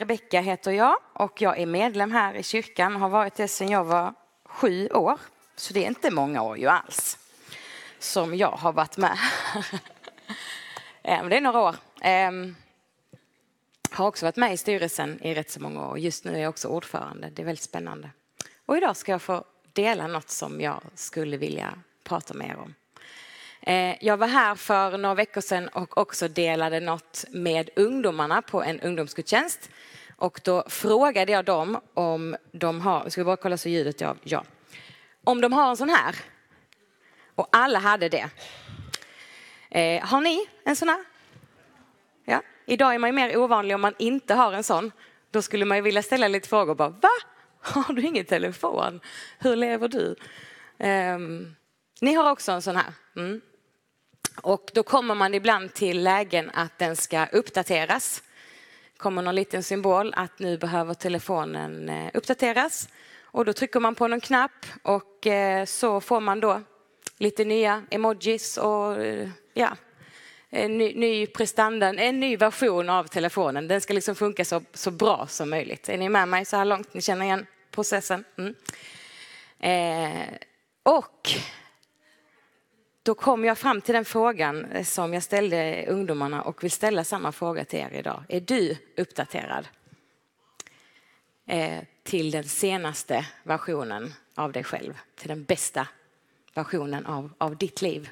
Rebecka heter jag och jag är medlem här i kyrkan och har varit det sedan jag var sju år. Så det är inte många år ju alls som jag har varit med. det är några år. Jag har också varit med i styrelsen i rätt så många år. Just nu är jag också ordförande. Det är väldigt spännande. Och idag ska jag få dela något som jag skulle vilja prata mer om. Eh, jag var här för några veckor sedan och också delade något med ungdomarna på en ungdomsgudstjänst. Och då frågade jag dem om de har, ska vi bara kolla så ljudet ja, ja. Om de har en sån här. Och alla hade det. Eh, har ni en sån här? Ja. Idag är man ju mer ovanlig om man inte har en sån. Då skulle man ju vilja ställa lite frågor. Bara, Va? Har du ingen telefon? Hur lever du? Eh, ni har också en sån här. Mm. Och då kommer man ibland till lägen att den ska uppdateras. kommer någon liten symbol att nu behöver telefonen eh, uppdateras. Och då trycker man på någon knapp och eh, så får man då lite nya emojis och eh, ja, en ny, ny prestanda, en ny version av telefonen. Den ska liksom funka så, så bra som möjligt. Är ni med mig så här långt? Ni känner igen processen? Mm. Eh, och då kom jag fram till den frågan eh, som jag ställde ungdomarna och vill ställa samma fråga till er idag. Är du uppdaterad? Eh, till den senaste versionen av dig själv, till den bästa versionen av, av ditt liv.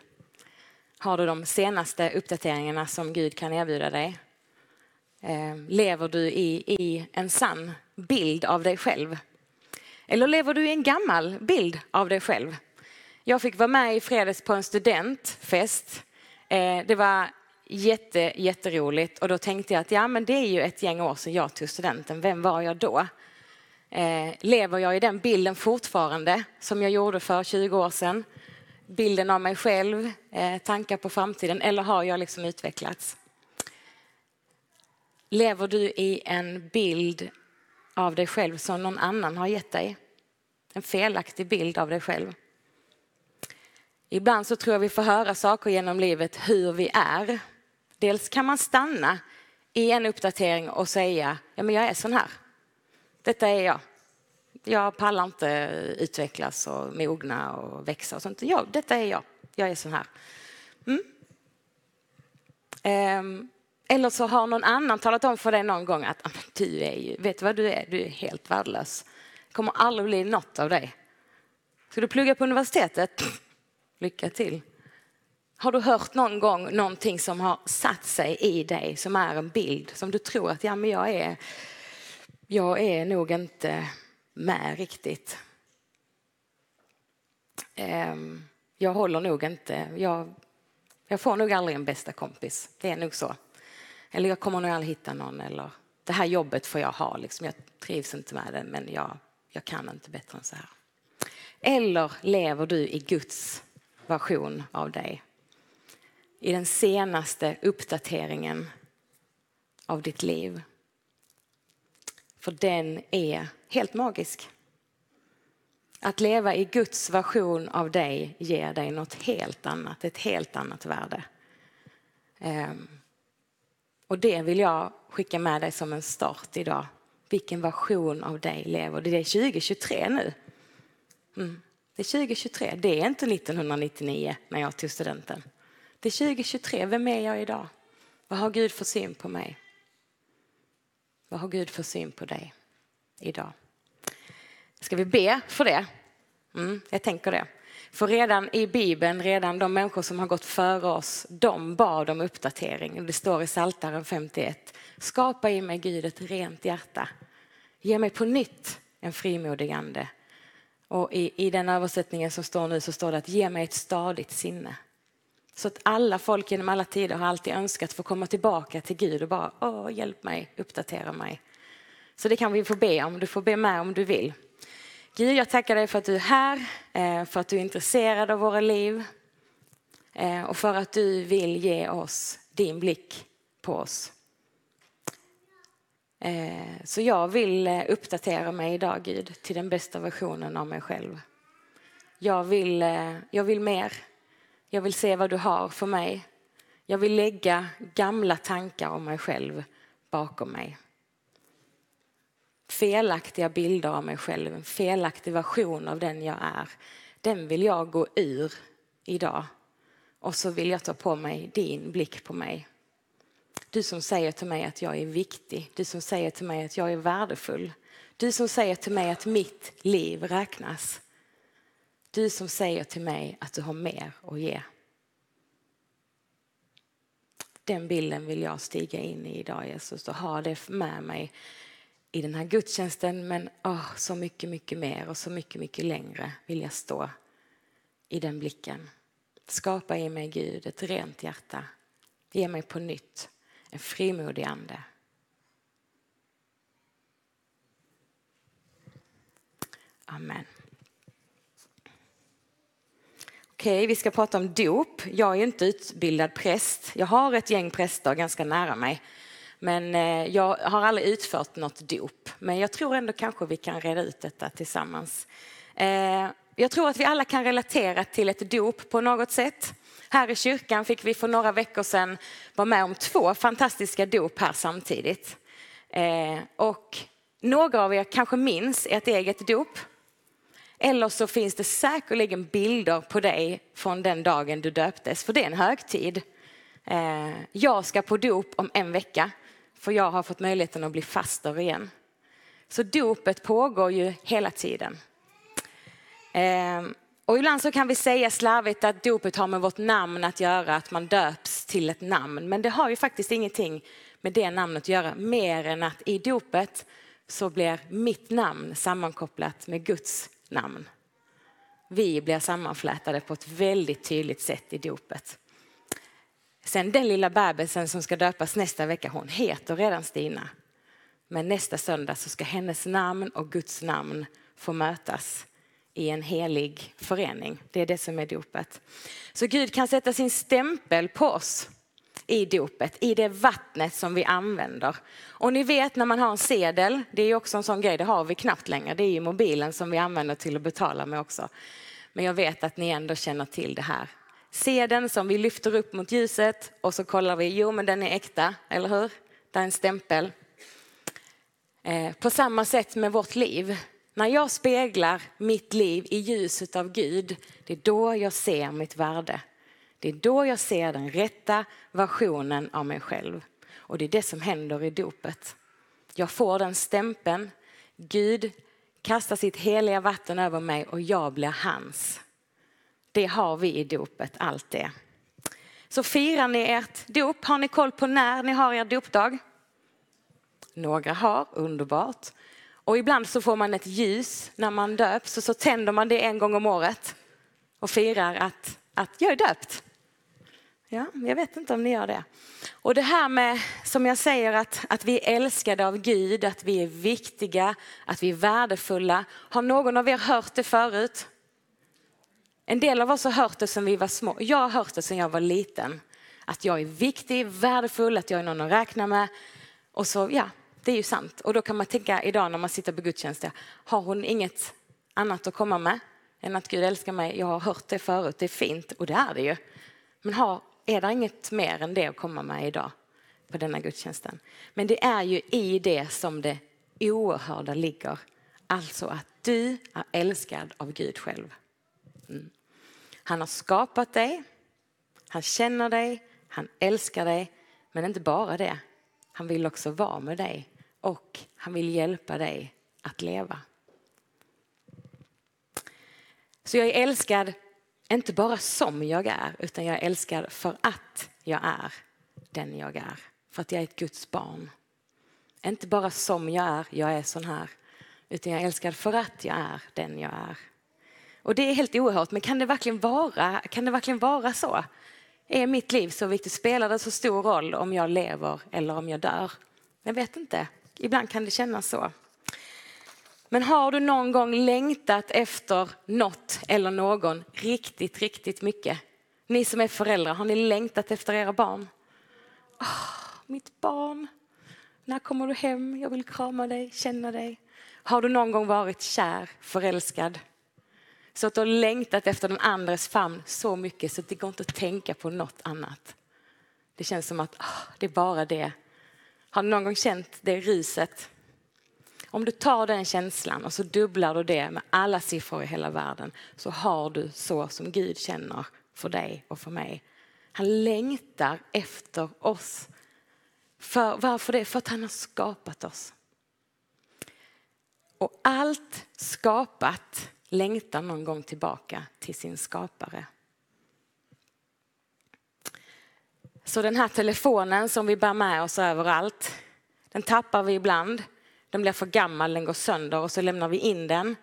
Har du de senaste uppdateringarna som Gud kan erbjuda dig? Eh, lever du i, i en sann bild av dig själv? Eller lever du i en gammal bild av dig själv? Jag fick vara med i fredags på en studentfest. Eh, det var jätte, jätteroligt och då tänkte jag att ja, men det är ju ett gäng år sedan jag tog studenten. Vem var jag då? Eh, lever jag i den bilden fortfarande som jag gjorde för 20 år sedan? Bilden av mig själv, eh, tankar på framtiden eller har jag liksom utvecklats? Lever du i en bild av dig själv som någon annan har gett dig? En felaktig bild av dig själv? Ibland så tror jag vi får höra saker genom livet hur vi är. Dels kan man stanna i en uppdatering och säga, ja men jag är sån här. Detta är jag. Jag pallar inte utvecklas och mogna och växa och sånt. Ja, detta är jag. Jag är sån här. Mm. Um, eller så har någon annan talat om för dig någon gång att du är ju, vet du vad du är? Du är helt värdelös. Det kommer aldrig bli något av dig. Ska du plugga på universitetet? Lycka till. Har du hört någon gång någonting som har satt sig i dig som är en bild som du tror att ja, men jag, är, jag är nog inte med riktigt. Ehm, jag håller nog inte, jag, jag får nog aldrig en bästa kompis. Det är nog så. Eller jag kommer nog aldrig hitta någon. Eller det här jobbet får jag ha. Liksom. Jag trivs inte med det men jag, jag kan inte bättre än så här. Eller lever du i Guds version av dig. I den senaste uppdateringen av ditt liv. För den är helt magisk. Att leva i Guds version av dig ger dig något helt annat, ett helt annat värde. Ehm, och det vill jag skicka med dig som en start idag. Vilken version av dig lever du? Det är 2023 nu. Mm. Det är 2023, det är inte 1999 när jag tog studenten. Det är 2023, vem är jag idag? Vad har Gud för syn på mig? Vad har Gud för syn på dig idag? Ska vi be för det? Mm, jag tänker det. För redan i Bibeln, redan de människor som har gått före oss, de bad om uppdatering. Det står i Saltaren 51. Skapa i mig Gud ett rent hjärta. Ge mig på nytt en frimodig ande och i, i den översättningen som står nu så står det att ge mig ett stadigt sinne. Så att alla folk genom alla tider har alltid önskat få komma tillbaka till Gud och bara, åh, hjälp mig, uppdatera mig. Så det kan vi få be om, du får be med om du vill. Gud, jag tackar dig för att du är här, eh, för att du är intresserad av våra liv eh, och för att du vill ge oss din blick på oss. Eh, så jag vill eh, uppdatera mig idag, Gud, till den bästa versionen av mig själv. Jag vill, eh, jag vill mer. Jag vill se vad du har för mig. Jag vill lägga gamla tankar om mig själv bakom mig felaktiga bilder av mig själv, en felaktig version av den jag är. Den vill jag gå ur idag. Och så vill jag ta på mig din blick på mig. Du som säger till mig att jag är viktig, du som säger till mig att jag är värdefull. Du som säger till mig att mitt liv räknas. Du som säger till mig att du har mer att ge. Den bilden vill jag stiga in i idag Jesus och ha det med mig i den här gudstjänsten men oh, så mycket, mycket mer och så mycket, mycket längre vill jag stå i den blicken. Skapa i mig Gud ett rent hjärta. Ge mig på nytt en frimodig ande. Amen. Okej, vi ska prata om dop. Jag är inte utbildad präst. Jag har ett gäng präster ganska nära mig. Men eh, jag har aldrig utfört något dop. Men jag tror ändå kanske vi kan reda ut detta tillsammans. Eh, jag tror att vi alla kan relatera till ett dop på något sätt. Här i kyrkan fick vi för några veckor sedan vara med om två fantastiska dop här samtidigt. Eh, och några av er kanske minns ert eget dop. Eller så finns det säkerligen bilder på dig från den dagen du döptes, för det är en högtid. Eh, jag ska på dop om en vecka för jag har fått möjligheten att bli faster igen. Så dopet pågår ju hela tiden. Eh, och ibland så kan vi säga slarvigt att dopet har med vårt namn att göra, att man döps till ett namn. Men det har ju faktiskt ingenting med det namnet att göra, mer än att i dopet så blir mitt namn sammankopplat med Guds namn. Vi blir sammanflätade på ett väldigt tydligt sätt i dopet. Sen den lilla bebisen som ska döpas nästa vecka, hon heter redan Stina. Men nästa söndag så ska hennes namn och Guds namn få mötas i en helig förening. Det är det som är dopet. Så Gud kan sätta sin stämpel på oss i dopet, i det vattnet som vi använder. Och ni vet när man har en sedel, det är också en sån grej, det har vi knappt längre, det är ju mobilen som vi använder till att betala med också. Men jag vet att ni ändå känner till det här Sedeln som vi lyfter upp mot ljuset och så kollar vi, jo men den är äkta, eller hur? Det är en stämpel. Eh, på samma sätt med vårt liv. När jag speglar mitt liv i ljuset av Gud, det är då jag ser mitt värde. Det är då jag ser den rätta versionen av mig själv. Och det är det som händer i dopet. Jag får den stämpeln. Gud kastar sitt heliga vatten över mig och jag blir hans. Det har vi i dopet, allt det. Så firar ni ert dop, har ni koll på när ni har er dopdag? Några har, underbart. Och ibland så får man ett ljus när man döps och så tänder man det en gång om året och firar att, att jag är döpt. Ja, jag vet inte om ni gör det. Och det här med, som jag säger, att, att vi är älskade av Gud, att vi är viktiga, att vi är värdefulla. Har någon av er hört det förut? En del av oss har hört det sedan vi var små. Jag har hört det sedan jag var liten. Att jag är viktig, värdefull, att jag är någon att räkna med. Och så, ja, det är ju sant. Och då kan man tänka idag när man sitter på gudstjänst, har hon inget annat att komma med än att Gud älskar mig? Jag har hört det förut, det är fint och det är det ju. Men har, är det inget mer än det att komma med idag på denna gudstjänsten? Men det är ju i det som det oerhörda ligger. Alltså att du är älskad av Gud själv. Mm. Han har skapat dig, han känner dig, han älskar dig. Men inte bara det, han vill också vara med dig och han vill hjälpa dig att leva. Så jag är älskad, inte bara som jag är, utan jag är älskad för att jag är den jag är. För att jag är ett Guds barn. Inte bara som jag är, jag är sån här, utan jag är älskad för att jag är den jag är. Och det är helt oerhört, men kan det verkligen vara, kan det verkligen vara så? Är mitt liv så viktigt? Spelar det så stor roll om jag lever eller om jag dör? Jag vet inte. Ibland kan det kännas så. Men har du någon gång längtat efter något eller någon riktigt, riktigt mycket? Ni som är föräldrar, har ni längtat efter era barn? Oh, mitt barn, när kommer du hem? Jag vill krama dig, känna dig. Har du någon gång varit kär, förälskad? Så att du har längtat efter den andres famn så mycket så att det går inte att tänka på något annat. Det känns som att oh, det är bara det. Har du någon gång känt det ruset? Om du tar den känslan och så dubblar du det med alla siffror i hela världen så har du så som Gud känner för dig och för mig. Han längtar efter oss. För, varför det? För att han har skapat oss. Och allt skapat längtar någon gång tillbaka till sin skapare. Så den här telefonen som vi bär med oss överallt, den tappar vi ibland. Den blir för gammal, den går sönder och så lämnar vi in den.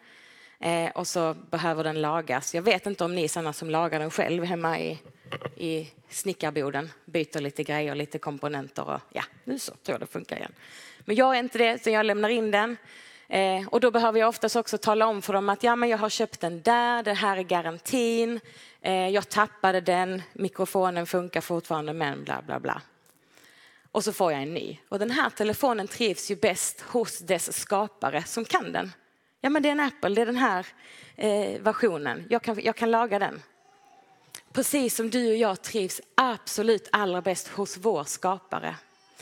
Eh, och så behöver den lagas. Jag vet inte om ni är sådana som lagar den själv hemma i, i snickarboden. Byter lite grejer, lite komponenter och ja, nu så tror jag det funkar igen. Men jag är inte det, så jag lämnar in den. Eh, och då behöver jag oftast också tala om för dem att ja, men jag har köpt den där, det här är garantin, eh, jag tappade den, mikrofonen funkar fortfarande men bla bla bla. Och så får jag en ny. Och den här telefonen trivs ju bäst hos dess skapare som kan den. Ja men det är en Apple, det är den här eh, versionen, jag kan, jag kan laga den. Precis som du och jag trivs absolut allra bäst hos vår skapare.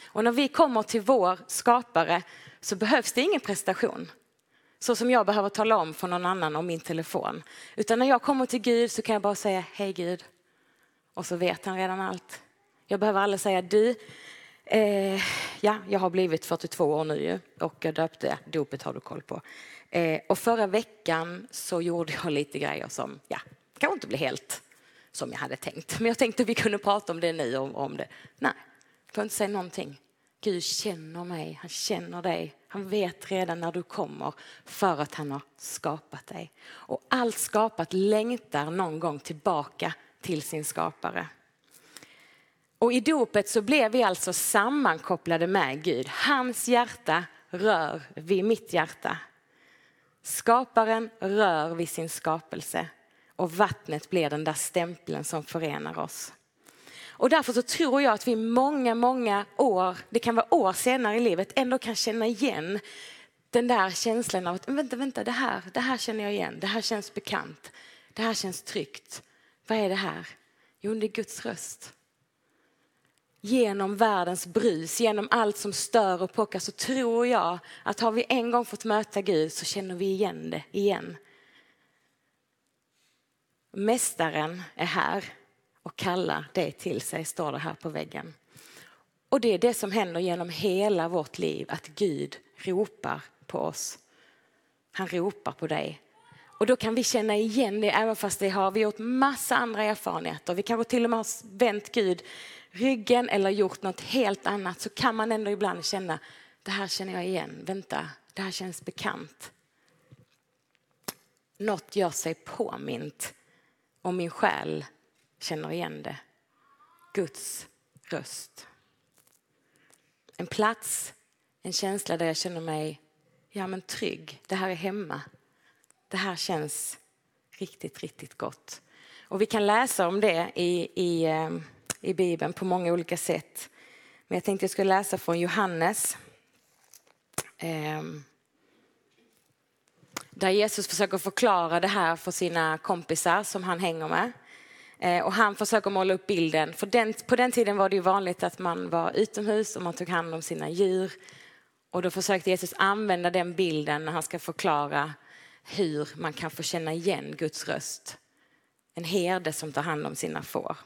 Och när vi kommer till vår skapare så behövs det ingen prestation. Så som jag behöver tala om för någon annan om min telefon. Utan när jag kommer till Gud så kan jag bara säga hej Gud. Och så vet han redan allt. Jag behöver aldrig säga du, eh, ja jag har blivit 42 år nu ju och jag döpte, dopet har du koll på. Eh, och förra veckan så gjorde jag lite grejer som, ja, kanske inte blev helt som jag hade tänkt. Men jag tänkte vi kunde prata om det nu, om, om det. Nej, jag får inte säga någonting. Gud känner mig, han känner dig. Han vet redan när du kommer för att han har skapat dig. Och allt skapat längtar någon gång tillbaka till sin skapare. Och i dopet så blev vi alltså sammankopplade med Gud. Hans hjärta rör vid mitt hjärta. Skaparen rör vid sin skapelse och vattnet blir den där stämpeln som förenar oss. Och därför så tror jag att vi många, många år, det kan vara år senare i livet, ändå kan känna igen den där känslan av att vänta, vänta, det här, det här känner jag igen, det här känns bekant, det här känns tryggt. Vad är det här? Jo, det är Guds röst. Genom världens brus, genom allt som stör och pockar så tror jag att har vi en gång fått möta Gud så känner vi igen det igen. Mästaren är här och kallar det till sig, står det här på väggen. Och det är det som händer genom hela vårt liv, att Gud ropar på oss. Han ropar på dig. Och då kan vi känna igen det även fast det har vi gjort massa andra erfarenheter. Vi kanske till och med har vänt Gud ryggen eller gjort något helt annat så kan man ändå ibland känna det här känner jag igen, vänta, det här känns bekant. Något gör sig påmint och min själ känner igen det. Guds röst. En plats, en känsla där jag känner mig ja, men trygg. Det här är hemma. Det här känns riktigt, riktigt gott. Och vi kan läsa om det i, i, ehm, i Bibeln på många olika sätt. Men jag tänkte jag skulle läsa från Johannes. Ehm, där Jesus försöker förklara det här för sina kompisar som han hänger med. Eh, och han försöker måla upp bilden. För den, på den tiden var det ju vanligt att man var utomhus och man tog hand om sina djur. Och då försökte Jesus använda den bilden när han ska förklara hur man kan få känna igen Guds röst. En herde som tar hand om sina får.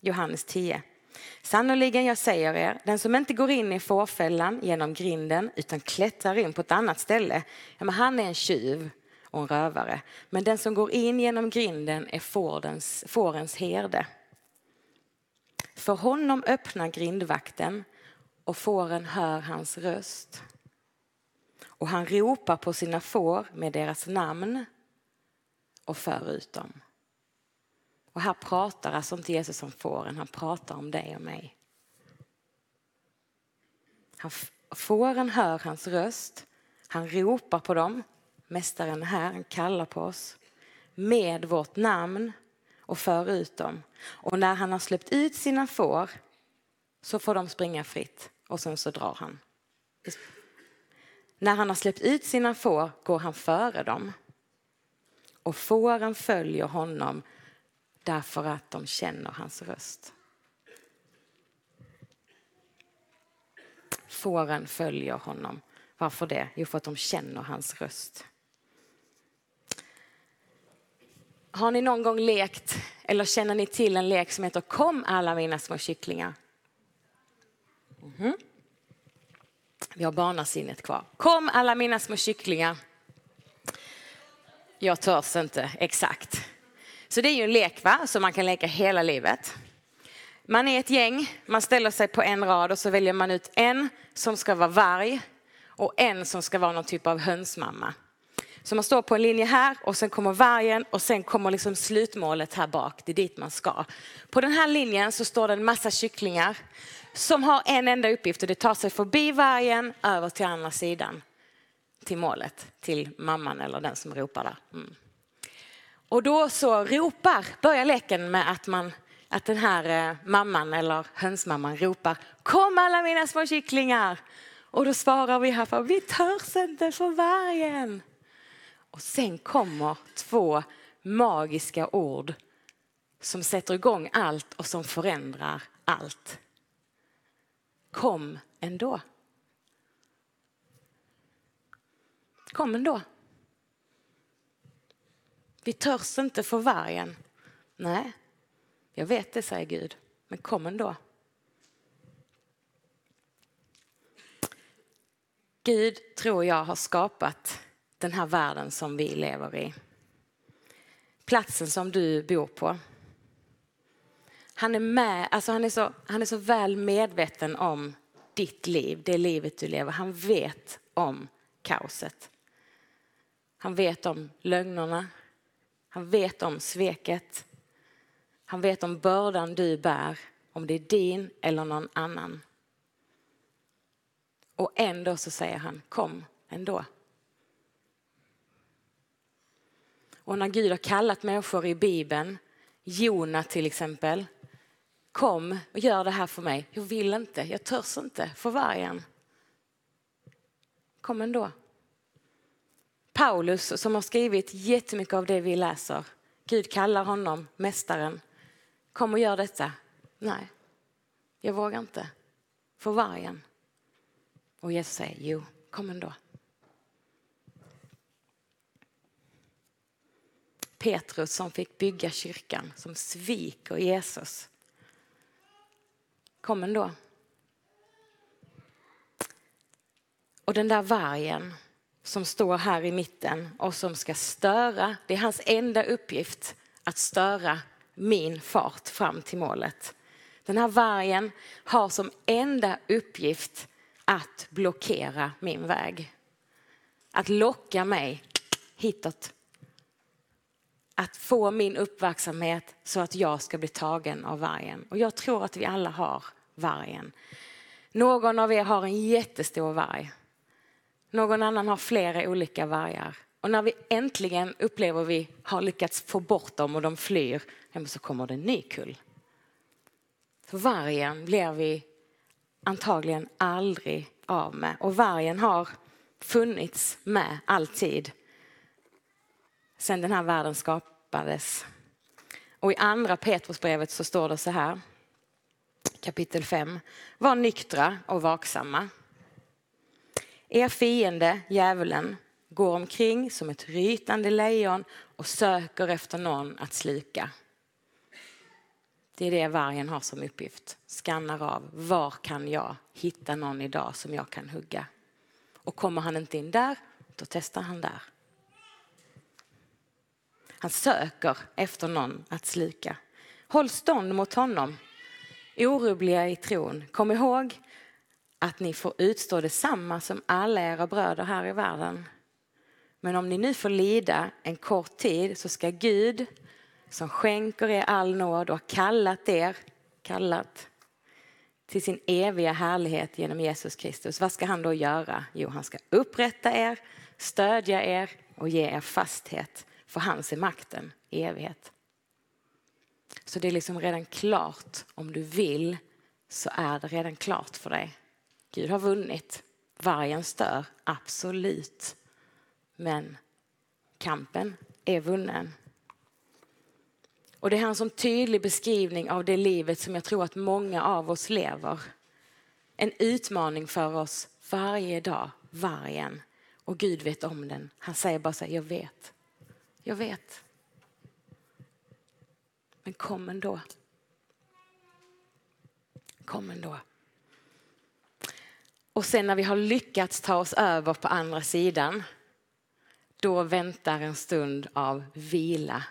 Johannes 10. Sannoliken jag säger er, den som inte går in i fårfällan genom grinden utan klättrar in på ett annat ställe, ja, men han är en tjuv och en rövare. Men den som går in genom grinden är fårens, fårens herde. För honom öppnar grindvakten och fåren hör hans röst. Och han ropar på sina får med deras namn och för ut dem. Och här pratar alltså inte Jesus om fåren, han pratar om dig och mig. Han, fåren hör hans röst, han ropar på dem, mästaren är här, han kallar på oss med vårt namn och för ut dem. Och när han har släppt ut sina får så får de springa fritt och sen så drar han. När han har släppt ut sina får går han före dem. Och fåren följer honom därför att de känner hans röst. Fåren följer honom. Varför det? Jo, för att de känner hans röst. Har ni någon gång lekt eller känner ni till en lek som heter Kom alla mina små kycklingar? Mm -hmm. Vi har barnasinnet kvar. Kom alla mina små kycklingar. Jag törs inte, exakt. Så det är ju en lek va? som man kan leka hela livet. Man är ett gäng, man ställer sig på en rad och så väljer man ut en som ska vara varg och en som ska vara någon typ av hönsmamma. Så man står på en linje här och sen kommer vargen och sen kommer liksom slutmålet här bak. Det är dit man ska. På den här linjen så står det en massa kycklingar som har en enda uppgift och det tar sig förbi vargen över till andra sidan. Till målet, till mamman eller den som ropar där. Mm. Och då så ropar, börjar leken med att, man, att den här eh, mamman eller hönsmamman ropar Kom alla mina små kycklingar! Och då svarar vi här för vi törs inte för vargen. Och sen kommer två magiska ord som sätter igång allt och som förändrar allt. Kom ändå. Kom ändå. Vi törs inte för vargen. Nej, jag vet det, säger Gud. Men kom ändå. Gud, tror jag, har skapat den här världen som vi lever i. Platsen som du bor på. Han är, med, alltså han, är så, han är så väl medveten om ditt liv, det livet du lever. Han vet om kaoset. Han vet om lögnerna. Han vet om sveket. Han vet om bördan du bär, om det är din eller någon annan. Och ändå så säger han kom ändå. Och när Gud har kallat människor i Bibeln, Jona till exempel, kom och gör det här för mig. Jag vill inte, jag törs inte för vargen. Kom ändå. Paulus som har skrivit jättemycket av det vi läser. Gud kallar honom mästaren. Kom och gör detta. Nej, jag vågar inte. För vargen. Och Jesus säger, jo, kom ändå. Petrus som fick bygga kyrkan, som sviker Jesus. Kom ändå. Och den där vargen som står här i mitten och som ska störa, det är hans enda uppgift att störa min fart fram till målet. Den här vargen har som enda uppgift att blockera min väg. Att locka mig hitåt att få min uppmärksamhet så att jag ska bli tagen av vargen. Och jag tror att vi alla har vargen. Någon av er har en jättestor varg. Någon annan har flera olika vargar. Och när vi äntligen upplever vi har lyckats få bort dem och de flyr, så kommer det en ny kull. För vargen blir vi antagligen aldrig av med. Och vargen har funnits med alltid sen den här världen skapades. Och i andra Petrusbrevet så står det så här, kapitel 5. Var nyktra och vaksamma. Er fiende, djävulen, går omkring som ett rytande lejon och söker efter någon att sluka. Det är det vargen har som uppgift. Skannar av, var kan jag hitta någon idag som jag kan hugga? Och kommer han inte in där, då testar han där. Han söker efter någon att sluka. Håll stånd mot honom, orubbliga i tron. Kom ihåg att ni får utstå detsamma som alla era bröder här i världen. Men om ni nu får lida en kort tid så ska Gud som skänker er all nåd och har kallat er, kallat till sin eviga härlighet genom Jesus Kristus. Vad ska han då göra? Jo, han ska upprätta er, stödja er och ge er fasthet. För hans är makten i evighet. Så det är liksom redan klart. Om du vill så är det redan klart för dig. Gud har vunnit. Vargen stör, absolut. Men kampen är vunnen. Och det är en sån tydlig beskrivning av det livet som jag tror att många av oss lever. En utmaning för oss varje dag, vargen. Och Gud vet om den. Han säger bara så här, jag vet. Jag vet. Men kom ändå. Kom ändå. Och sen när vi har lyckats ta oss över på andra sidan, då väntar en stund av vila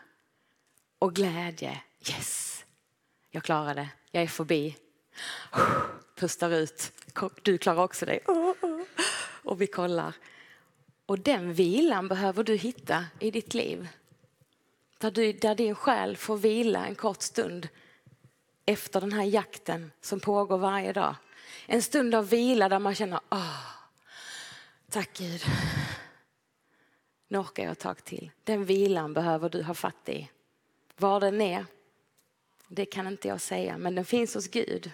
och glädje. Yes, jag klarar det. Jag är förbi. Pustar ut. Du klarar också dig. Oh, oh. Och vi kollar. Och den vilan behöver du hitta i ditt liv. Där, du, där din själ får vila en kort stund efter den här jakten som pågår varje dag. En stund av vila där man känner, åh, tack Gud. Nu orkar jag ett tag till. Den vilan behöver du ha fatt i. Var den är, det kan inte jag säga, men den finns hos Gud.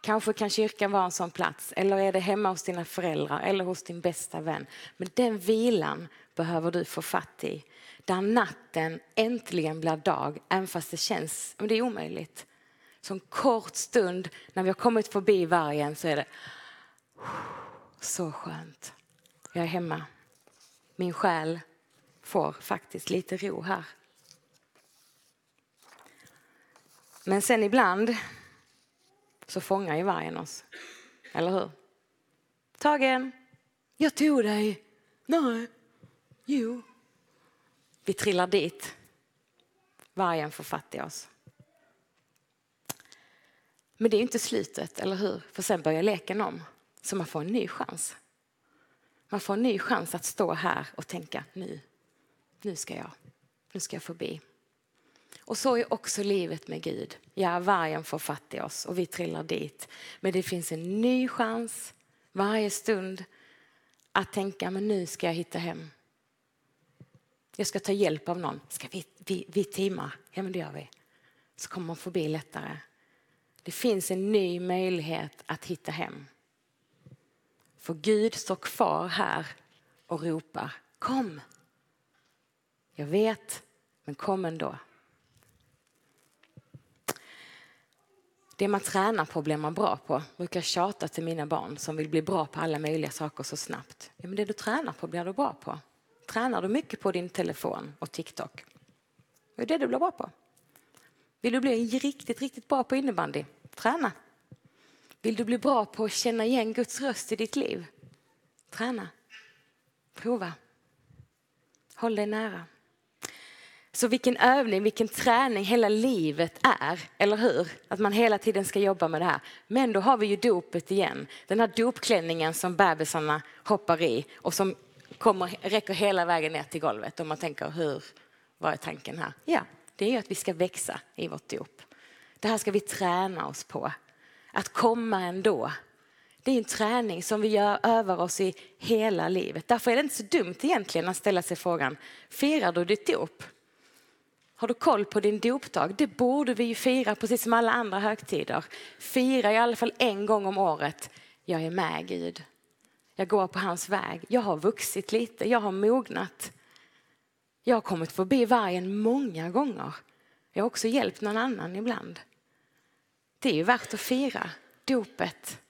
Kanske kan kyrkan vara en sån plats, eller är det hemma hos dina föräldrar eller hos din bästa vän. Men den vilan behöver du få fatt i. Där natten äntligen blir dag, även fast det känns det är omöjligt. Så en kort stund när vi har kommit förbi vargen så är det så skönt. Jag är hemma. Min själ får faktiskt lite ro här. Men sen ibland så fångar ju vargen oss. Eller hur? Tagen, jag tog dig. Nej, jo. Vi trillar dit. Vargen får fatt i oss. Men det är inte slutet, eller hur? För sen börjar leken om. Så man får en ny chans. Man får en ny chans att stå här och tänka nu, nu ska jag, nu ska jag förbi. Och så är också livet med Gud. Ja, vargen får fatt i oss och vi trillar dit. Men det finns en ny chans varje stund att tänka, men nu ska jag hitta hem. Jag ska ta hjälp av någon. Ska vi, vi, vi teama? Ja, men det gör vi. Så kommer man förbi lättare. Det finns en ny möjlighet att hitta hem. För Gud står kvar här och ropar, kom. Jag vet, men kom ändå. Det man tränar på blir man bra på. Jag brukar tjata till mina barn som vill bli bra på alla möjliga saker så snabbt. Ja, men det du tränar på blir du bra på. Tränar du mycket på din telefon och TikTok? Det är det du blir bra på. Vill du bli riktigt, riktigt bra på innebandy? Träna. Vill du bli bra på att känna igen Guds röst i ditt liv? Träna. Prova. Håll dig nära. Så vilken övning, vilken träning hela livet är, eller hur? Att man hela tiden ska jobba med det här. Men då har vi ju dopet igen. Den här dopklänningen som bebisarna hoppar i och som kommer, räcker hela vägen ner till golvet. Och man tänker, hur, vad är tanken här? Ja, det är ju att vi ska växa i vårt dop. Det här ska vi träna oss på. Att komma ändå. Det är en träning som vi gör, övar oss i hela livet. Därför är det inte så dumt egentligen att ställa sig frågan, firar du ditt dop? Har du koll på din dopdag? Det borde vi ju fira precis som alla andra högtider. Fira i alla fall en gång om året. Jag är med Gud. Jag går på hans väg. Jag har vuxit lite, jag har mognat. Jag har kommit förbi vargen många gånger. Jag har också hjälpt någon annan ibland. Det är ju värt att fira dopet.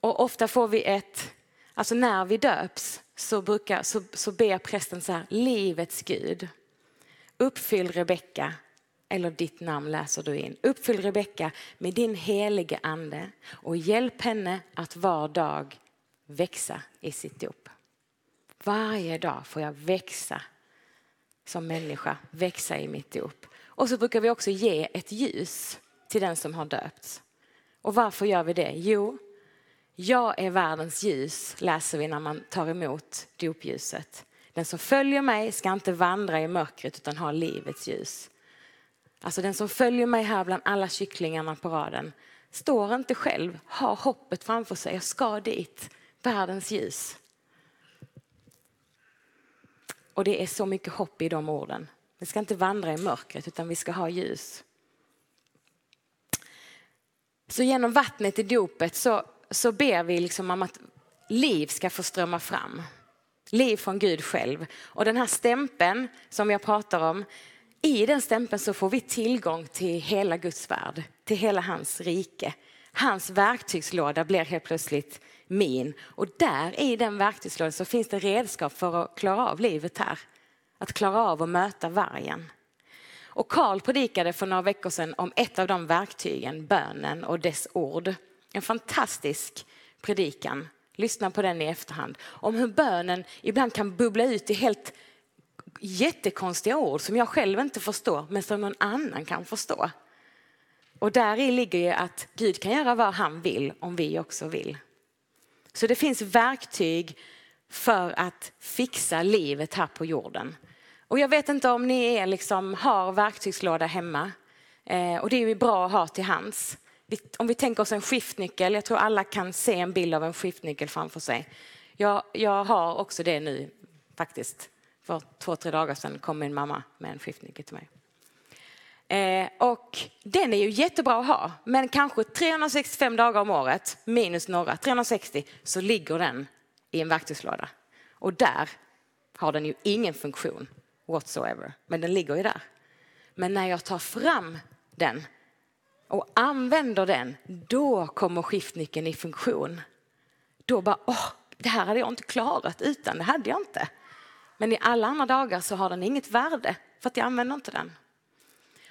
Och ofta får vi ett, alltså när vi döps så, brukar, så, så ber prästen så här, livets Gud. Uppfyll Rebecka, eller ditt namn läser du in. Uppfyll Rebecka med din helige ande och hjälp henne att var dag växa i sitt dop. Varje dag får jag växa som människa, växa i mitt dop. Och så brukar vi också ge ett ljus till den som har döpts. Och varför gör vi det? Jo, jag är världens ljus, läser vi när man tar emot dopljuset. Den som följer mig ska inte vandra i mörkret utan ha livets ljus. Alltså den som följer mig här bland alla kycklingarna på raden står inte själv, har hoppet framför sig, jag ska dit, världens ljus. Och det är så mycket hopp i de orden. Vi ska inte vandra i mörkret utan vi ska ha ljus. Så genom vattnet i dopet så, så ber vi liksom om att liv ska få strömma fram. Liv från Gud själv. Och den här stämpeln som jag pratar om, i den stämpeln så får vi tillgång till hela Guds värld, till hela hans rike. Hans verktygslåda blir helt plötsligt min. Och där i den verktygslådan så finns det redskap för att klara av livet här. Att klara av att möta vargen. Och Karl predikade för några veckor sedan om ett av de verktygen, bönen och dess ord. En fantastisk predikan. Lyssna på den i efterhand. Om hur bönen ibland kan bubbla ut i helt jättekonstiga ord som jag själv inte förstår men som någon annan kan förstå. Och där i ligger ju att Gud kan göra vad han vill om vi också vill. Så det finns verktyg för att fixa livet här på jorden. Och jag vet inte om ni är liksom, har verktygslåda hemma. Eh, och det är ju bra att ha till hands. Om vi tänker oss en skiftnyckel, jag tror alla kan se en bild av en skiftnyckel framför sig. Jag, jag har också det nu faktiskt. För två, tre dagar sedan kom min mamma med en skiftnyckel till mig. Eh, och den är ju jättebra att ha, men kanske 365 dagar om året, minus några, 360, så ligger den i en verktygslåda. Och där har den ju ingen funktion whatsoever, men den ligger ju där. Men när jag tar fram den och använder den, då kommer skiftnyckeln i funktion. Då bara, åh, det här hade jag inte klarat utan, det hade jag inte. Men i alla andra dagar så har den inget värde för att jag använder inte den.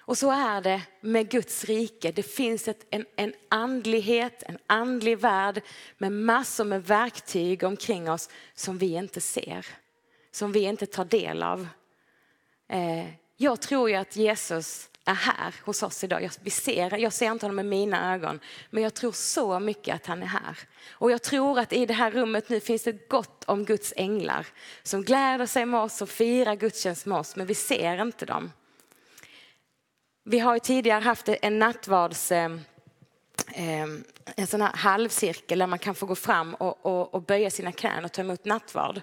Och så är det med Guds rike. Det finns ett, en, en andlighet, en andlig värld med massor med verktyg omkring oss som vi inte ser, som vi inte tar del av. Eh, jag tror ju att Jesus är här hos oss idag. Jag, vi ser, jag ser inte honom med mina ögon, men jag tror så mycket att han är här. Och jag tror att i det här rummet nu finns det gott om Guds änglar som gläder sig med oss och firar gudstjänst med oss, men vi ser inte dem. Vi har ju tidigare haft en nattvards eh, eh en sån här halvcirkel där man kan få gå fram och, och, och böja sina knän och ta emot nattvard.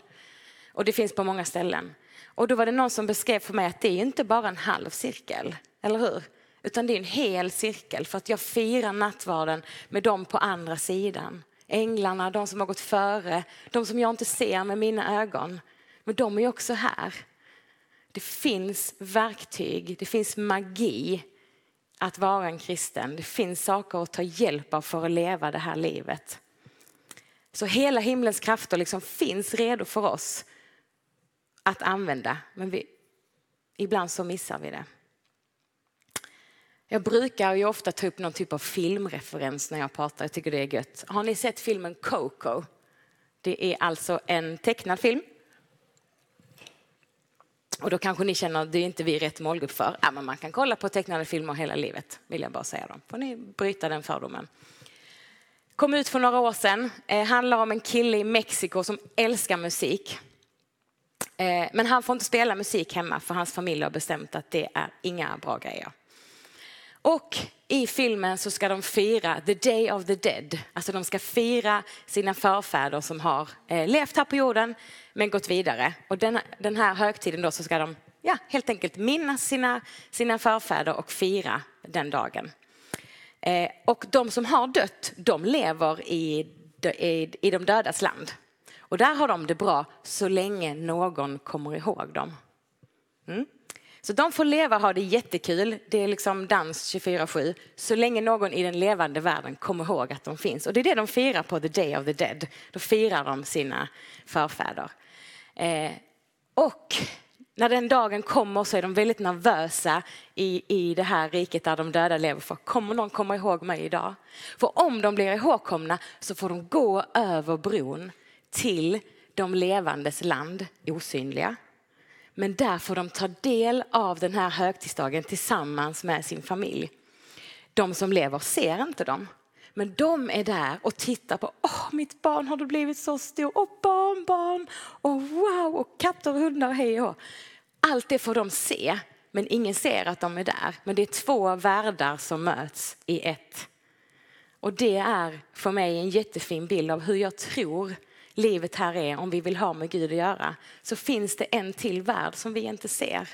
Och det finns på många ställen. Och då var det någon som beskrev för mig att det är inte bara en halv cirkel, eller hur? Utan det är en hel cirkel för att jag firar nattvarden med dem på andra sidan. Änglarna, de som har gått före, de som jag inte ser med mina ögon. Men de är också här. Det finns verktyg, det finns magi att vara en kristen. Det finns saker att ta hjälp av för att leva det här livet. Så hela himlens krafter liksom finns redo för oss att använda, men vi, ibland så missar vi det. Jag brukar ju ofta ta upp någon typ av filmreferens när jag pratar, jag tycker det är gött. Har ni sett filmen Coco? Det är alltså en tecknad film. Och då kanske ni känner att det är inte vi rätt målgrupp för. Ja, men man kan kolla på tecknade filmer hela livet, vill jag bara säga. Då. Får ni bryta den fördomen. Kom ut för några år sedan. Eh, handlar om en kille i Mexiko som älskar musik. Eh, men han får inte spela musik hemma för hans familj har bestämt att det är inga bra grejer. Och i filmen så ska de fira the day of the dead. Alltså de ska fira sina förfäder som har eh, levt här på jorden men gått vidare. Och den, den här högtiden då så ska de ja, helt enkelt minnas sina, sina förfäder och fira den dagen. Eh, och de som har dött, de lever i, i, i de dödas land. Och där har de det bra så länge någon kommer ihåg dem. Mm. Så de får leva och ha det jättekul. Det är liksom dans 24-7 så länge någon i den levande världen kommer ihåg att de finns. Och det är det de firar på the day of the dead. Då firar de sina förfäder. Eh, och när den dagen kommer så är de väldigt nervösa i, i det här riket där de döda lever. För kommer någon komma ihåg mig idag? För om de blir ihågkomna så får de gå över bron till de levandes land, osynliga. Men där får de ta del av den här högtidsdagen tillsammans med sin familj. De som lever ser inte dem. Men de är där och tittar på, åh mitt barn har du blivit så stor, och barnbarn, och wow, och katter och hundar, hej och Allt det får de se, men ingen ser att de är där. Men det är två världar som möts i ett. Och det är för mig en jättefin bild av hur jag tror livet här är om vi vill ha med Gud att göra. Så finns det en till värld som vi inte ser.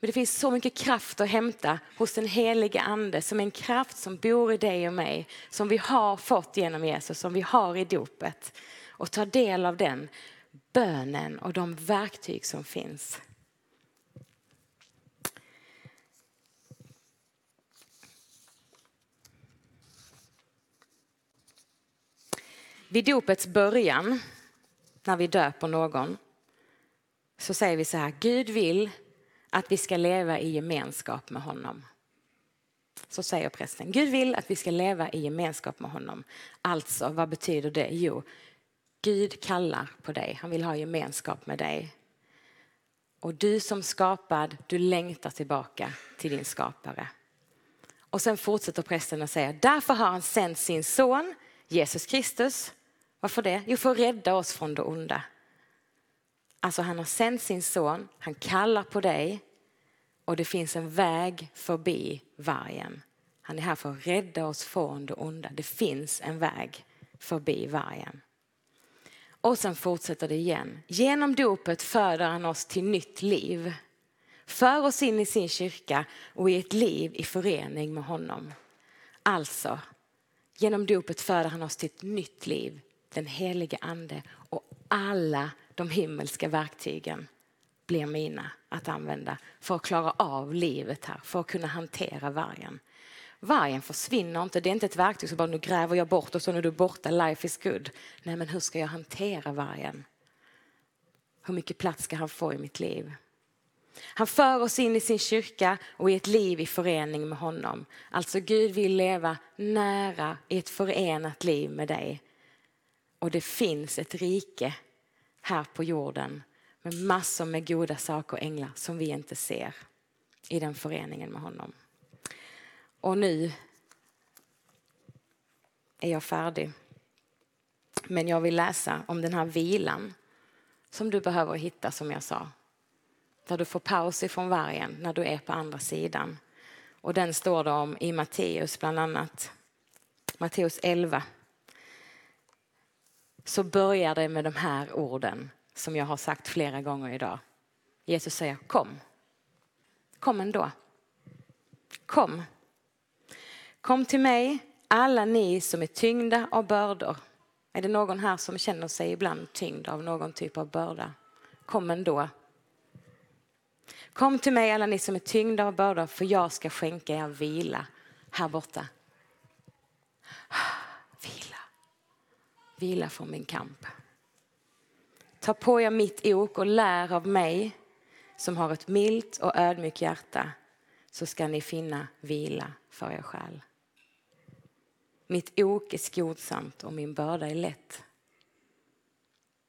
Men det finns så mycket kraft att hämta hos den helige ande som är en kraft som bor i dig och mig, som vi har fått genom Jesus, som vi har i dopet. Och ta del av den bönen och de verktyg som finns. Vid dopets början, när vi döper någon, så säger vi så här, Gud vill att vi ska leva i gemenskap med honom. Så säger prästen. Gud vill att vi ska leva i gemenskap med honom. Alltså, vad betyder det? Jo, Gud kallar på dig. Han vill ha gemenskap med dig. Och du som skapad, du längtar tillbaka till din skapare. Och sen fortsätter prästen att säga, därför har han sänt sin son Jesus Kristus. Varför det? Jo, för att rädda oss från det onda. Alltså han har sänt sin son, han kallar på dig och det finns en väg förbi vargen. Han är här för att rädda oss från det onda. Det finns en väg förbi vargen. Och sen fortsätter det igen. Genom dopet föder han oss till nytt liv. För oss in i sin kyrka och i ett liv i förening med honom. Alltså, genom dopet föder han oss till ett nytt liv, den helige ande och alla de himmelska verktygen blir mina att använda för att klara av livet här, för att kunna hantera vargen. Vargen försvinner inte, det är inte ett verktyg som bara nu gräver jag bort och så är du borta, life is good. Nej men hur ska jag hantera vargen? Hur mycket plats ska han få i mitt liv? Han för oss in i sin kyrka och i ett liv i förening med honom. Alltså Gud vill leva nära i ett förenat liv med dig. Och det finns ett rike här på jorden med massor med goda saker och änglar som vi inte ser i den föreningen med honom. Och nu är jag färdig. Men jag vill läsa om den här vilan som du behöver hitta som jag sa. Där du får paus ifrån vargen när du är på andra sidan. Och den står det om i Matteus bland annat. Matteus 11. Så börjar det med de här orden som jag har sagt flera gånger idag. Jesus säger kom. Kom ändå. Kom. Kom till mig, alla ni som är tyngda av bördor. Är det någon här som känner sig ibland tyngd av någon typ av börda? Kom ändå. Kom till mig alla ni som är tyngda av bördor för jag ska skänka er vila här borta. Vila. Från min kamp. Ta på er mitt ok och lär av mig som har ett milt och ödmjukt hjärta så ska ni finna vila för er själ. Mitt ok är skonsamt och min börda är lätt.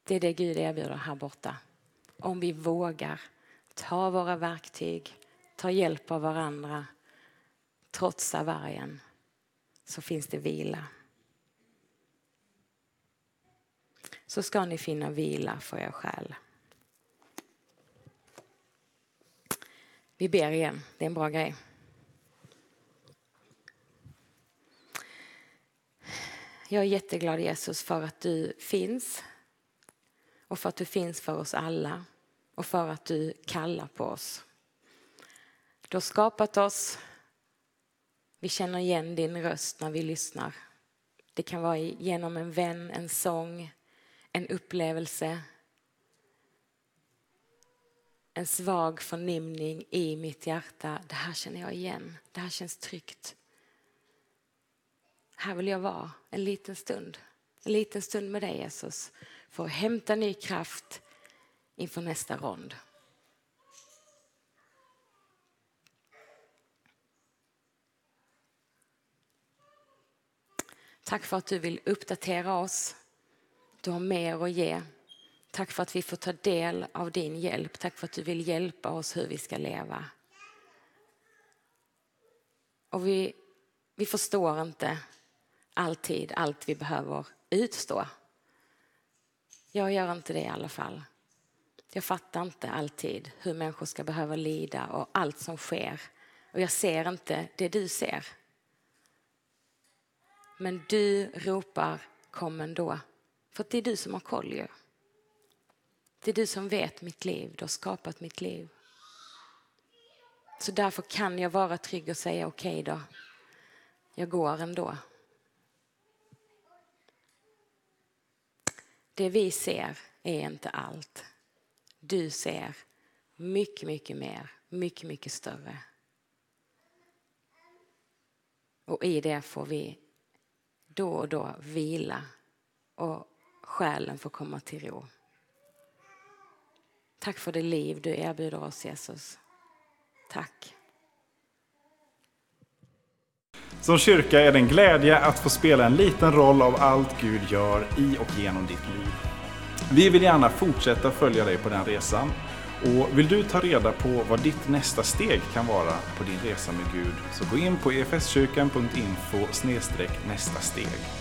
Det är det Gud erbjuder här borta. Om vi vågar ta våra verktyg, ta hjälp av varandra, trotsa vargen, så finns det vila. Så ska ni finna vila för er själ. Vi ber igen, det är en bra grej. Jag är jätteglad Jesus för att du finns och för att du finns för oss alla och för att du kallar på oss. Du har skapat oss. Vi känner igen din röst när vi lyssnar. Det kan vara genom en vän, en sång, en upplevelse, en svag förnimning i mitt hjärta. Det här känner jag igen. Det här känns tryggt. Här vill jag vara en liten stund. En liten stund med dig Jesus. För att hämta ny kraft inför nästa rond. Tack för att du vill uppdatera oss du har mer att ge. Tack för att vi får ta del av din hjälp. Tack för att du vill hjälpa oss hur vi ska leva. Och vi, vi förstår inte alltid allt vi behöver utstå. Jag gör inte det i alla fall. Jag fattar inte alltid hur människor ska behöva lida och allt som sker. Och jag ser inte det du ser. Men du ropar kom ändå. För det är du som har koll ju. Det är du som vet mitt liv, du har skapat mitt liv. Så därför kan jag vara trygg och säga okej okay då, jag går ändå. Det vi ser är inte allt. Du ser mycket, mycket mer, mycket, mycket större. Och i det får vi då och då vila och själen får komma till ro. Tack för det liv du erbjuder oss, Jesus. Tack. Som kyrka är det en glädje att få spela en liten roll av allt Gud gör i och genom ditt liv. Vi vill gärna fortsätta följa dig på den resan. Och vill du ta reda på vad ditt nästa steg kan vara på din resa med Gud så gå in på efskyrkan.info nästa steg.